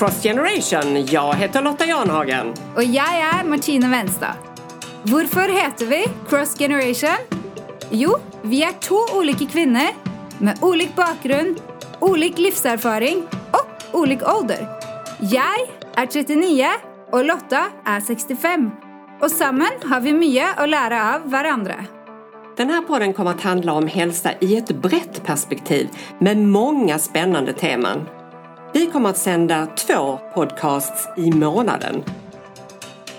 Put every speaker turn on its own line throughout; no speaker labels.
Cross Generation. Jag heter Lotta Janhagen.
Och jag är Martina Wenstad. Varför heter vi Cross Generation? Jo, vi är två olika kvinnor med olika bakgrund, olika livserfaring och olika ålder. Jag är 39 och Lotta är 65. Och samman har vi mycket att lära av varandra.
Den här podden kommer att handla om hälsa i ett brett perspektiv med många spännande teman. Vi kommer att sända två podcasts i månaden.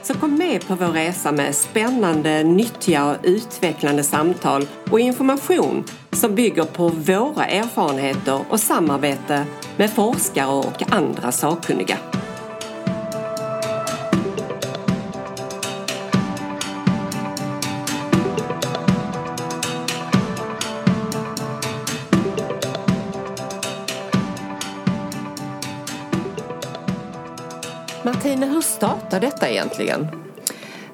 Så kom med på vår resa med spännande, nyttiga och utvecklande samtal och information som bygger på våra erfarenheter och samarbete med forskare och andra sakkunniga. Tina, hur startade detta egentligen?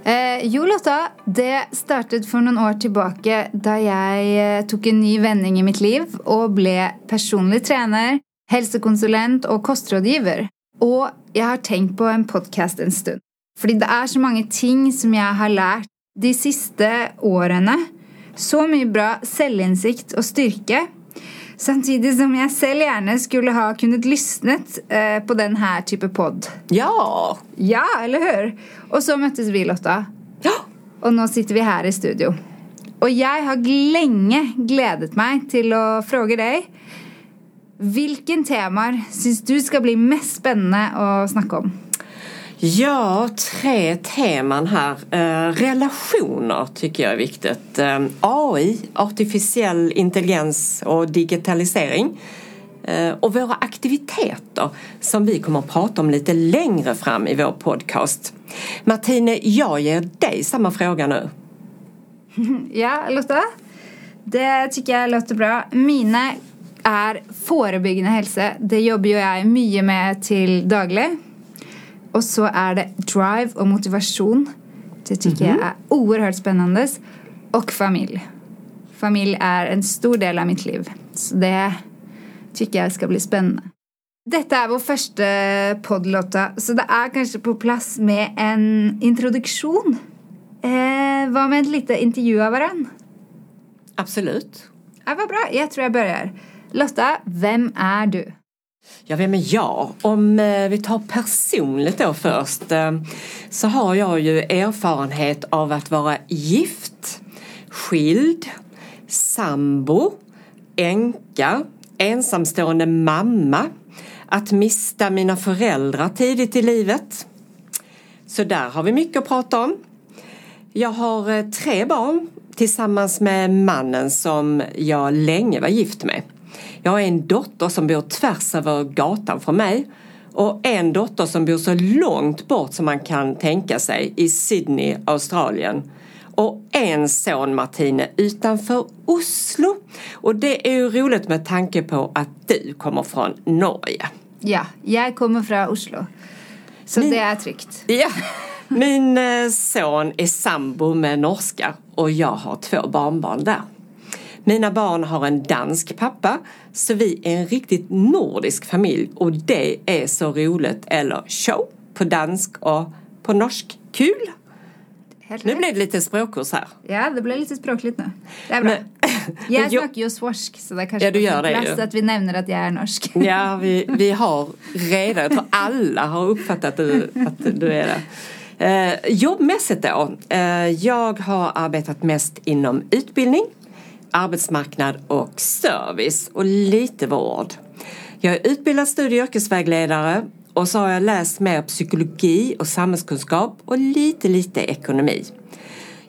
Eh, jo, Lotta, det startade för några år tillbaka då jag eh, tog en ny vändning i mitt liv och blev personlig tränare, hälsokonsulent och kostrådgivare. Och jag har tänkt på en podcast en stund. För det är så många ting som jag har lärt de sista åren. Så mycket bra självinsikt och styrka Samtidigt som jag själv gärna skulle ha kunnat lyssna eh, på den här typen podd.
Ja!
Ja, eller hur? Och så möttes vi Lotta.
Ja!
Och nu sitter vi här i studio. Och jag har länge glädet mig till att fråga dig vilken tema syns du ska bli mest spännande att snacka om?
Ja, tre teman här. Eh, relationer tycker jag är viktigt. Eh, AI, artificiell intelligens och digitalisering. Eh, och våra aktiviteter som vi kommer att prata om lite längre fram i vår podcast. Martine, jag ger dig samma fråga nu.
Ja, Lotta. Det tycker jag låter bra. Mina är förebyggande hälsa. Det jobbar jag mycket med till daglig. Och så är det drive och motivation. Det tycker mm -hmm. jag är oerhört spännande. Och familj. Familj är en stor del av mitt liv. Så det tycker jag ska bli spännande. Detta är vår första podd, Lotta, så det är kanske på plats med en introduktion. Eh, vad med en liten intervju av varandra?
Absolut.
Ja, vad bra. Jag tror jag börjar. Lotta, vem är du?
Ja, vem är jag? Om eh, vi tar personligt då först eh, så har jag ju erfarenhet av att vara gift, skild, sambo, änka, ensamstående mamma, att mista mina föräldrar tidigt i livet. Så där har vi mycket att prata om. Jag har eh, tre barn tillsammans med mannen som jag länge var gift med. Jag har en dotter som bor tvärs över gatan från mig och en dotter som bor så långt bort som man kan tänka sig i Sydney, Australien. Och en son Martine utanför Oslo. Och det är ju roligt med tanke på att du kommer från Norge.
Ja, jag kommer från Oslo. Så Min... det är tryggt.
Ja. Min eh, son är sambo med norska och jag har två barnbarn där. Mina barn har en dansk pappa så vi är en riktigt nordisk familj och det är så roligt. Eller show på dansk och på norsk. Kul! Nu blev det lite språkkurs här.
Ja, det blev lite språkligt nu. Det är bra. Men, jag snackar ju svorsk så det kanske
ja, du gör det
plats att vi nämner att jag är norsk.
Ja, vi, vi har redan, jag tror alla har uppfattat att du, att du är det. Eh, jobbmässigt då. Eh, jag har arbetat mest inom utbildning arbetsmarknad och service och lite vård. Jag är utbildad studie och yrkesvägledare och så har jag läst mer psykologi och samhällskunskap och lite, lite ekonomi.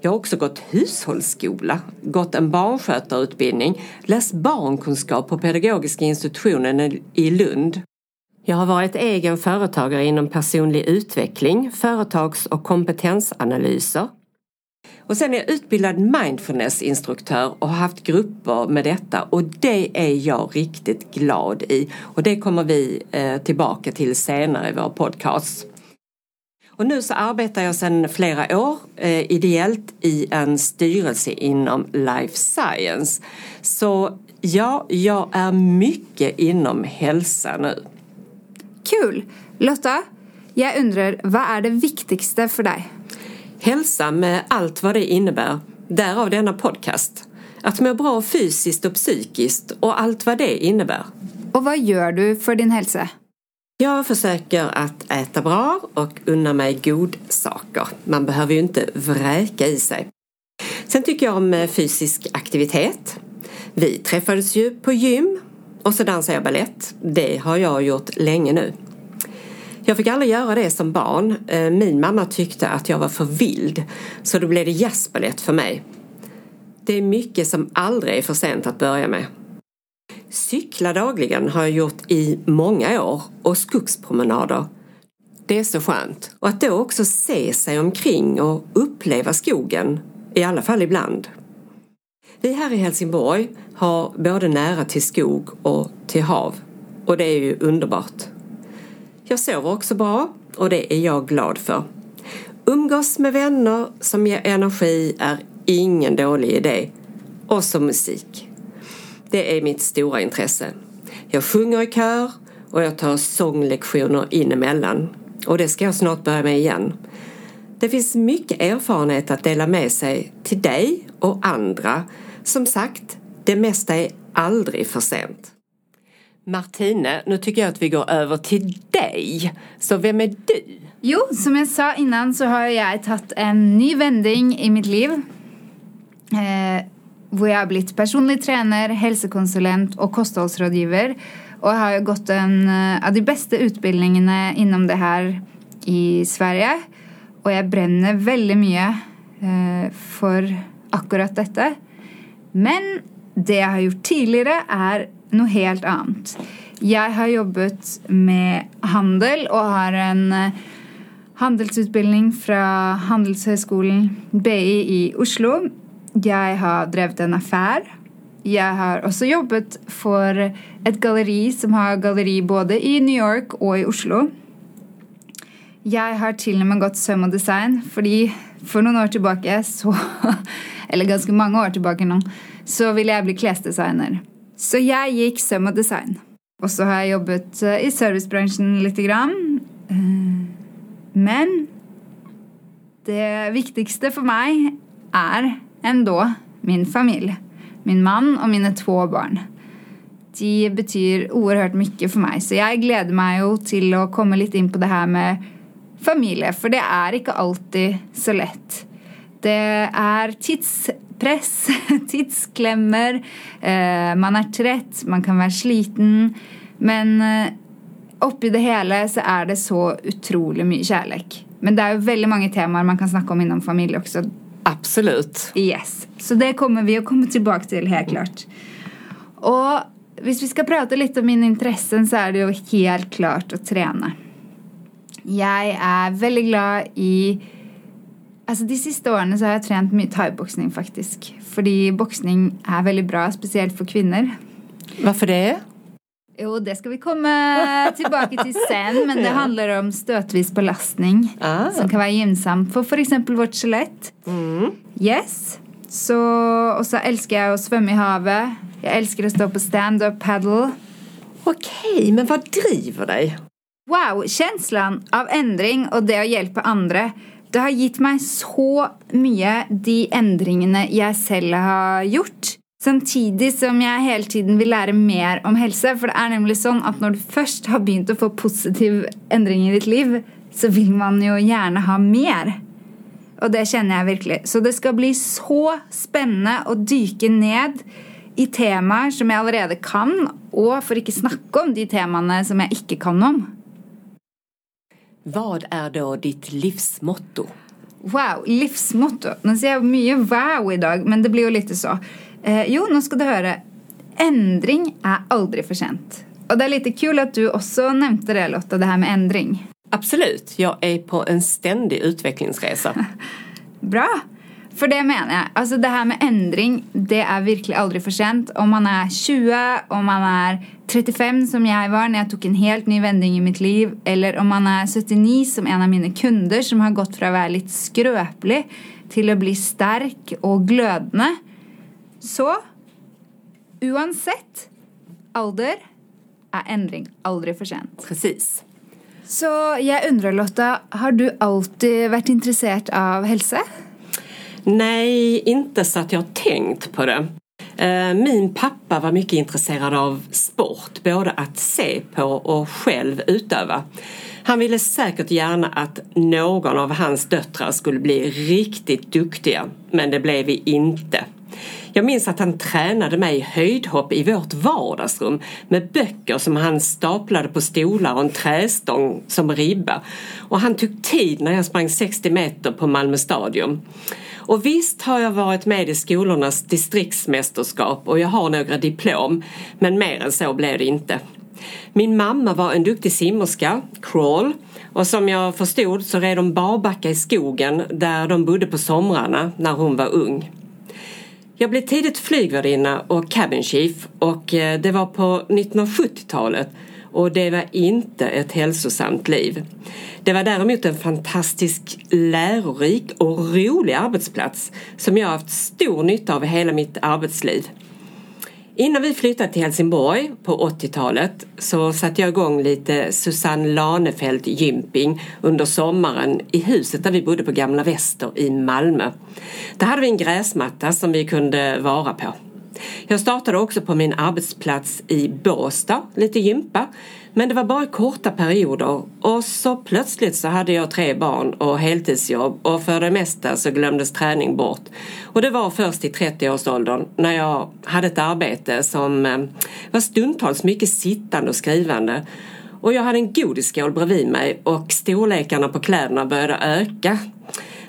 Jag har också gått hushållsskola, gått en barnskötarutbildning, läst barnkunskap på pedagogiska institutionen i Lund. Jag har varit egen företagare inom personlig utveckling, företags och kompetensanalyser och sen är jag utbildad mindfulnessinstruktör och har haft grupper med detta och det är jag riktigt glad i. Och det kommer vi eh, tillbaka till senare i vår podcast. Och nu så arbetar jag sedan flera år eh, ideellt i en styrelse inom life science. Så ja, jag är mycket inom hälsa nu.
Kul! Lotta, jag undrar, vad är det viktigaste för dig?
Hälsa med allt vad det innebär. Därav denna podcast. Att må bra fysiskt och psykiskt och allt vad det innebär.
Och vad gör du för din hälsa?
Jag försöker att äta bra och unna mig godsaker. Man behöver ju inte vräka i sig. Sen tycker jag om eh, fysisk aktivitet. Vi träffades ju på gym och så dansar jag ballett. Det har jag gjort länge nu. Jag fick aldrig göra det som barn. Eh, min mamma tyckte att jag var för vild så då blev det jazzbalett för mig. Det är mycket som aldrig är för sent att börja med. Cykla dagligen har jag gjort i många år och skogspromenader. Det är så skönt. Och att då också se sig omkring och uppleva skogen, i alla fall ibland. Vi här i Helsingborg har både nära till skog och till hav och det är ju underbart. Jag sover också bra och det är jag glad för. Umgås med vänner som ger energi är ingen dålig idé. Och så musik. Det är mitt stora intresse. Jag sjunger i kör och jag tar sånglektioner inemellan. Och det ska jag snart börja med igen. Det finns mycket erfarenhet att dela med sig till dig och andra. Som sagt, det mesta är aldrig för sent. Martine, nu tycker jag att vi går över till mig. Så vem är du?
Jo, som jag sa innan så har jag tagit en ny vändning i mitt liv. Eh, hvor jag har blivit personlig tränare, hälsokonsulent och kosthållsrådgivare. Och jag har gått en eh, av de bästa utbildningarna inom det här i Sverige. Och jag bränner väldigt mycket eh, för akkurat detta. Men det jag har gjort tidigare är något helt annat. Jag har jobbat med handel och har en eh, handelsutbildning från Handelshögskolan BI i Oslo. Jag har drivit en affär. Jag har också jobbat för ett galleri som har galleri både i New York och i Oslo. Jag har till och med gått söm och design, för för några år tillbaka, så, eller ganska många år tillbaka nu, så ville jag bli kläddesigner. Så jag gick söm och design. Och så har jag jobbat eh, i servicebranschen lite grann. Eh, men det viktigaste för mig är ändå min familj. Min man och mina två barn. De betyder oerhört mycket för mig. Så jag gläder mig ju till att komma lite in på det här med familj. För det är inte alltid så lätt. Det är tidspress, tidsklämmor, eh, man är trött, man kan vara sliten. Men eh, oppi det hela så är det så otroligt mycket kärlek. Men det är ju väldigt många teman man kan snacka om inom familj också.
Absolut.
Yes. Så det kommer vi att komma tillbaka till helt klart. Och om vi ska prata lite om mina intressen så är det ju helt klart att träna. Jag är väldigt glad i Alltså de sista åren så har jag tränat mycket thaiboxning faktiskt. För boxning är väldigt bra, speciellt för kvinnor.
Varför det?
Jo, det ska vi komma tillbaka till sen, men det handlar om stötvis belastning ah. som kan vara gynnsamt för för exempel vårt skelett.
Mm.
Yes. Så, och så älskar jag att svömma i havet. Jag älskar att stå på stand-up paddle.
Okej, men vad driver dig?
Wow, känslan av ändring och det att hjälpa andra. Det har gett mig så mycket de ändringarna jag själv har gjort. Samtidigt som jag hela tiden vill lära mer om hälsa. För det är nämligen så att när du först har börjat få positiv ändring i ditt liv så vill man ju gärna ha mer. Och det känner jag verkligen. Så det ska bli så spännande att dyka ned i teman som jag redan kan och för att inte snacka om de teman som jag inte kan om.
Vad är då ditt livsmotto?
Wow, livsmotto. Nu säger jag mycket wow idag, men det blir ju lite så. Eh, jo, nu ska du höra. Ändring är aldrig för sent. Och det är lite kul att du också nämnde det Lotta, det här med ändring.
Absolut, jag är på en ständig utvecklingsresa.
Bra! För det menar jag. Alltså det här med ändring, det är verkligen aldrig för sent. Om man är 20, om man är 35 som jag var när jag tog en helt ny vändning i mitt liv. Eller om man är 79 som en av mina kunder som har gått från att vara lite skröplig till att bli stark och glödande. Så oavsett ålder är ändring aldrig för sent.
Precis.
Så jag undrar Lotta, har du alltid varit intresserad av hälsa?
Nej, inte så att jag har tänkt på det. Eh, min pappa var mycket intresserad av sport, både att se på och själv utöva. Han ville säkert gärna att någon av hans döttrar skulle bli riktigt duktiga, men det blev vi inte. Jag minns att han tränade mig i höjdhopp i vårt vardagsrum med böcker som han staplade på stolar och en trästång som ribba. Och han tog tid när jag sprang 60 meter på Malmö stadion. Och visst har jag varit med i skolornas distriktsmästerskap och jag har några diplom, men mer än så blev det inte. Min mamma var en duktig simmerska, crawl, och som jag förstod så red de barbacka i skogen där de bodde på somrarna när hon var ung. Jag blev tidigt flygvärdinna och cabin chief och eh, det var på 1970-talet och det var inte ett hälsosamt liv. Det var däremot en fantastisk lärorik och rolig arbetsplats som jag haft stor nytta av i hela mitt arbetsliv. Innan vi flyttade till Helsingborg på 80-talet så satte jag igång lite Susanne Lanefelt gymping under sommaren i huset där vi bodde på Gamla Väster i Malmö. Där hade vi en gräsmatta som vi kunde vara på. Jag startade också på min arbetsplats i Båstad, lite gympa. Men det var bara korta perioder och så plötsligt så hade jag tre barn och heltidsjobb och för det mesta så glömdes träning bort. Och det var först i 30-årsåldern när jag hade ett arbete som eh, var stundtals mycket sittande och skrivande. Och jag hade en godisskål bredvid mig och storlekarna på kläderna började öka.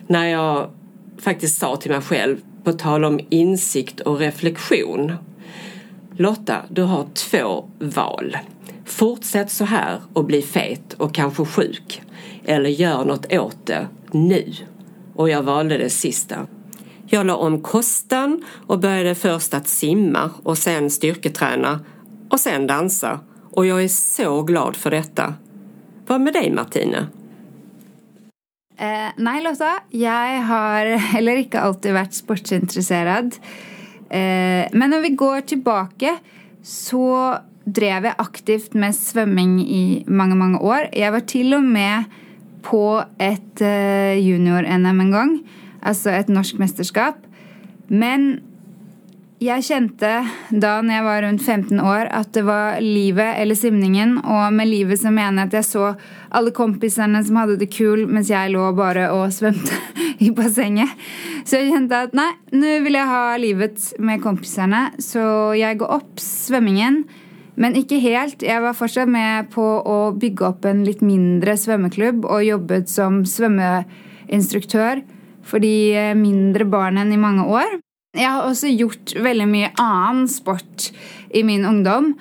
När jag faktiskt sa till mig själv på tal om insikt och reflektion. Lotta, du har två val. Fortsätt så här och bli fet och kanske sjuk. Eller gör något åt det nu. Och jag valde det sista. Jag la om kosten och började först att simma och sen styrketräna och sen dansa. Och jag är så glad för detta. Vad med dig Martine?
Eh, nej Lotta. jag har heller inte alltid varit sportintresserad. Eh, men om vi går tillbaka så drev jeg aktivt med svømming i mange, mange år. Jeg var til og med på et eh, junior-NM en gang. Altså et norsk mesterskap. Men jeg kjente da når jeg var rundt 15 år, at det var livet eller simningen. Og med livet så mener jeg at jeg så alle kompisene som hadde det kul, mens jeg lå bare og svømte i bassenget. Så jeg kjente at nei, nå vil jeg ha livet med kompisene. Så jeg går opp svømmingen. Men ikke helt. Jeg var fortsatt med på å bygge opp en litt mindre svømmeklubb og jobbet som svømmeinstruktør for de mindre barna i mange år. Jeg har også gjort veldig mye annen sport i min ungdom.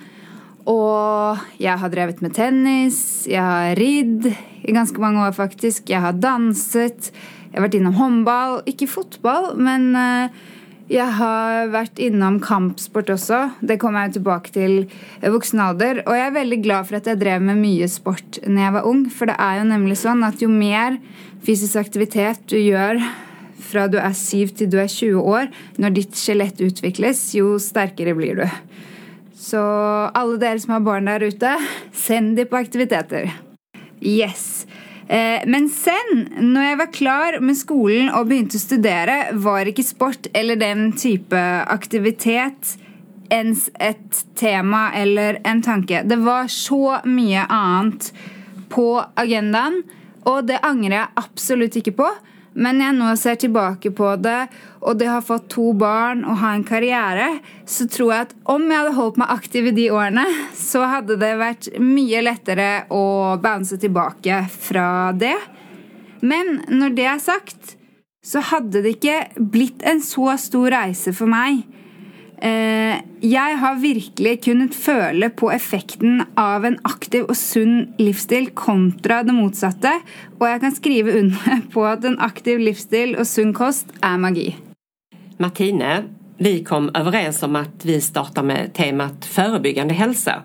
Og jeg har drevet med tennis, jeg har ridd i ganske mange år, faktisk. Jeg har danset. Jeg har vært innom håndball. Ikke fotball, men eh, jeg har vært innom kampsport også. Det kommer jeg tilbake til voksen alder. Og jeg er veldig glad for at jeg drev med mye sport når jeg var ung. For det er jo nemlig sånn at jo mer fysisk aktivitet du gjør fra du er 7 til du er 20 år, når ditt skjelett utvikles, jo sterkere blir du. Så alle dere som har barn der ute, send de på aktiviteter. Yes. Eh, men sen, når jeg var klar med skolen og begynte å studere, var ikke sport eller den type aktivitet ens et tema eller en tanke. Det var så mye annet på agendaen, og det angrer jeg absolutt ikke på. Men jag nu ser tillbaka på det, och det har fått två barn och har en karriär, så tror jag att om jag hade hållit mig aktiv i de åren, så hade det varit mycket lättare att bounce tillbaka från det. Men när det är sagt, så hade det inte blivit en så stor resa för mig. Eh, jeg har virkelig kunnet føle på effekten av en aktiv og sunn livsstil kontra det motsatte, og jeg kan skrive under på at en aktiv livsstil og sunn kost er magi.
Martine, vi kom överens om att vi startar med temat förebyggande hälsa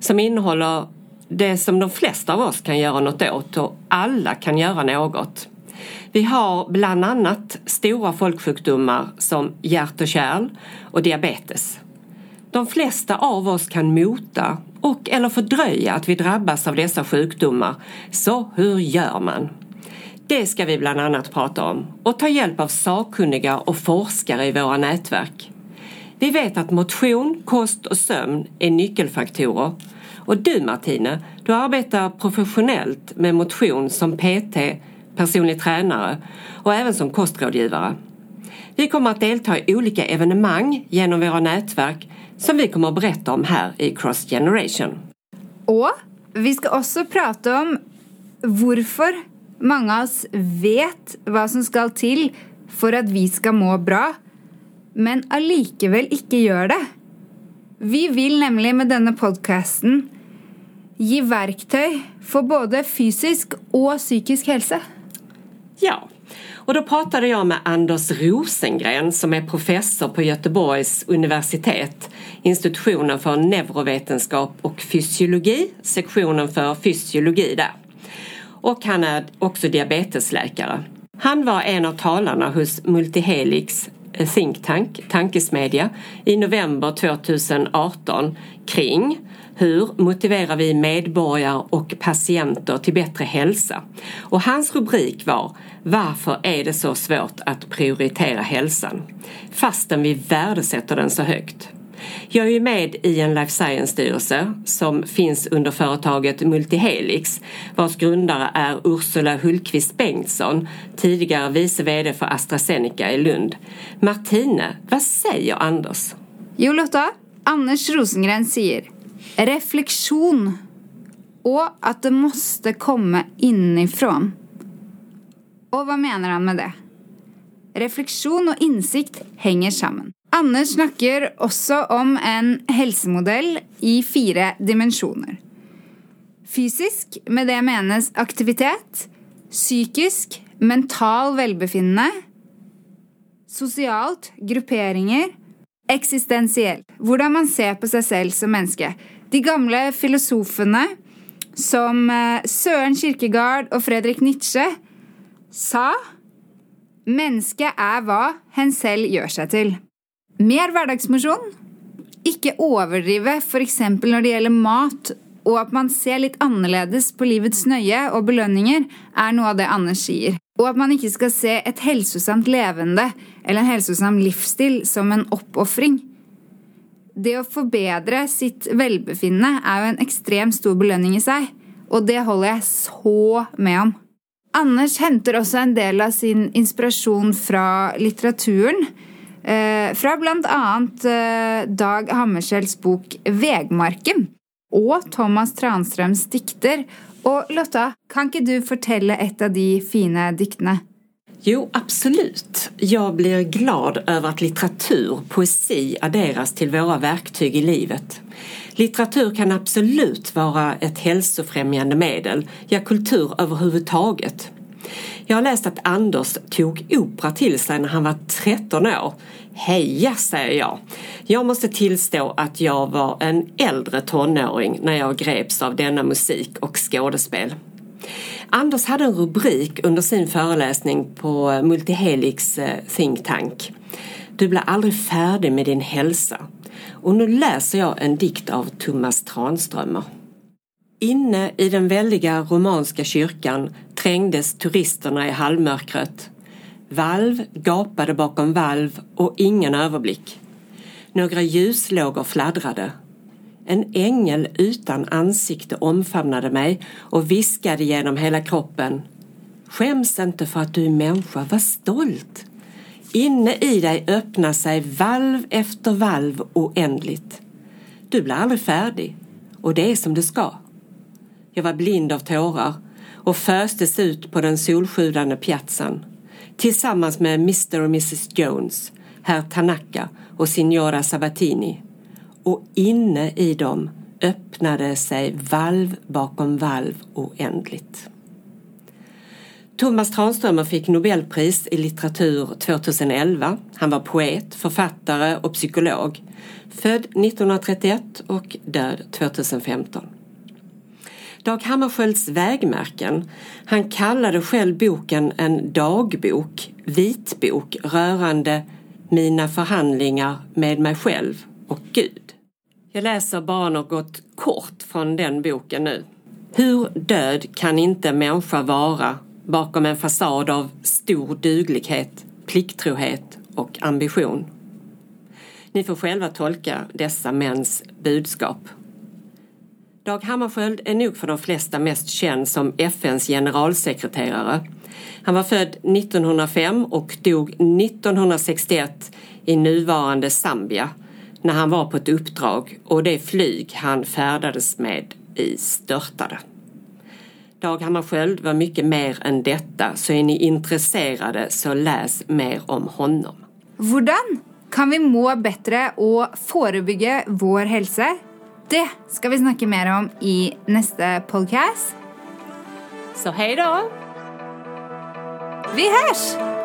som innehåller det som de flesta av oss kan göra något åt och alla kan göra något. Vi har bland annat stora folksjukdomar som hjärt och kärl och diabetes. De flesta av oss kan mota och eller fördröja att vi drabbas av dessa sjukdomar. Så hur gör man? Det ska vi bland annat prata om och ta hjälp av sakkunniga och forskare i våra nätverk. Vi vet att motion, kost och sömn är nyckelfaktorer. Och du Martine, du arbetar professionellt med motion som PT, personlig tränare och även som kostrådgivare. Vi kommer att delta i olika evenemang genom våra nätverk som vi kommer att berätta om här i Cross Generation.
Och vi ska också prata om varför många av oss vet vad som ska till för att vi ska må bra, men allikevel inte gör det. Vi vill nämligen med denna podcasten ge verktyg för både fysisk och psykisk hälsa.
Ja, och då pratade jag med Anders Rosengren som är professor på Göteborgs universitet, institutionen för neurovetenskap och fysiologi, sektionen för fysiologi där. Och han är också diabetesläkare. Han var en av talarna hos Multihelix Eh, think tank, tankesmedja, i november 2018 kring hur motiverar vi medborgare och patienter till bättre hälsa? Och hans rubrik var Varför är det så svårt att prioritera hälsan? Fastän vi värdesätter den så högt. Jag är ju med i en life science-styrelse som finns under företaget Multihelix vars grundare är Ursula Hultqvist Bengtsson, tidigare vice VD för AstraZeneca i Lund. Martine, vad säger Anders?
Jo Lotta, Anders Rosengren säger reflektion och att det måste komma inifrån. Och vad menar han med det? Reflektion och insikt hänger samman. Anne snakker också om en hälsomodell i fyra dimensioner. Fysisk, med det menes aktivitet. Psykisk, mental velbefinnende. Sosialt, grupperinger. Eksistensiell, hvordan man ser på sig själv som menneske. De gamle filosofene som eh, Søren Kierkegaard og Fredrik Nietzsche sa Mennesket er hva hen selv gjør seg til. Mer hverdagsmosjon. Ikke overdrive f.eks. når det gjelder mat, og at man ser litt annerledes på livets nøye og belønninger, er noe av det Anders sier. Og at man ikke skal se et hälsosamt levende eller en hälsosam livsstil som en oppofring. Det å forbedre sitt velbefinnende er jo en ekstremt stor belønning i seg, og det holder jeg så med om. Anders henter også en del av sin inspirasjon fra litteraturen. Eh, fra bl.a. eh, Dag Hammarskjölds bok 'Vegmarken' og Thomas Tranströms dikter. Og Lotta, kan ikke du fortelle et av de fine diktene?
Jo, absolut. Jag blir glad över att litteratur, poesi adderas till våra verktyg i livet. Litteratur kan absolut vara ett hälsofrämjande medel, ja kultur överhuvudtaget. Jag har läst att Anders tog opera till sig när han var 13 år. Heja, säger jag. Jag måste tillstå att jag var en äldre tonåring när jag greps av denna musik och skådespel. Anders hade en rubrik under sin föreläsning på eh, Multihelix eh, think tank. Du blir aldrig färdig med din hälsa. Och nu läser jag en dikt av Thomas Tranströmer. Inne i den väldiga romanska kyrkan trängdes turisterna i halvmörkret. Valv gapade bakom valv och ingen överblick. Några ljuslågor fladdrade. En ängel utan ansikte omfamnade mig och viskade genom hela kroppen. Skäms inte för att du är människa, var stolt. Inne i dig öppnar sig valv efter valv oändligt. Du blir aldrig färdig och det är som det ska. Jag var blind av tårar och föstes ut på den solsjudande piazzan tillsammans med Mr och Mrs Jones, herr Tanaka och signora Sabatini. Och inne i dem öppnade sig valv bakom valv oändligt. Thomas Tranströmer fick Nobelpris i litteratur 2011. Han var poet, författare och psykolog. Född 1931 och död 2015. Dag Hammarskjölds vägmärken. Han kallade själv boken en dagbok, vitbok rörande mina förhandlingar med mig själv och Gud. Jag läser bara något kort från den boken nu. Hur död kan inte en människa vara bakom en fasad av stor duglighet, plikttrohet och ambition? Ni får själva tolka dessa mäns budskap. Dag Hammarskjöld är nog för de flesta mest känd som FNs generalsekreterare. Han var född 1905 och dog 1961 i nuvarande Zambia när han var på ett uppdrag och det flyg han färdades med i störtade. Dag Hammarskjöld var mycket mer än detta så är ni intresserade så läs mer om honom.
Hur kan vi må bättre och förebygga vår hälsa? Det ska vi snacka mer om i nästa podcast.
Så hej då!
Vi hörs!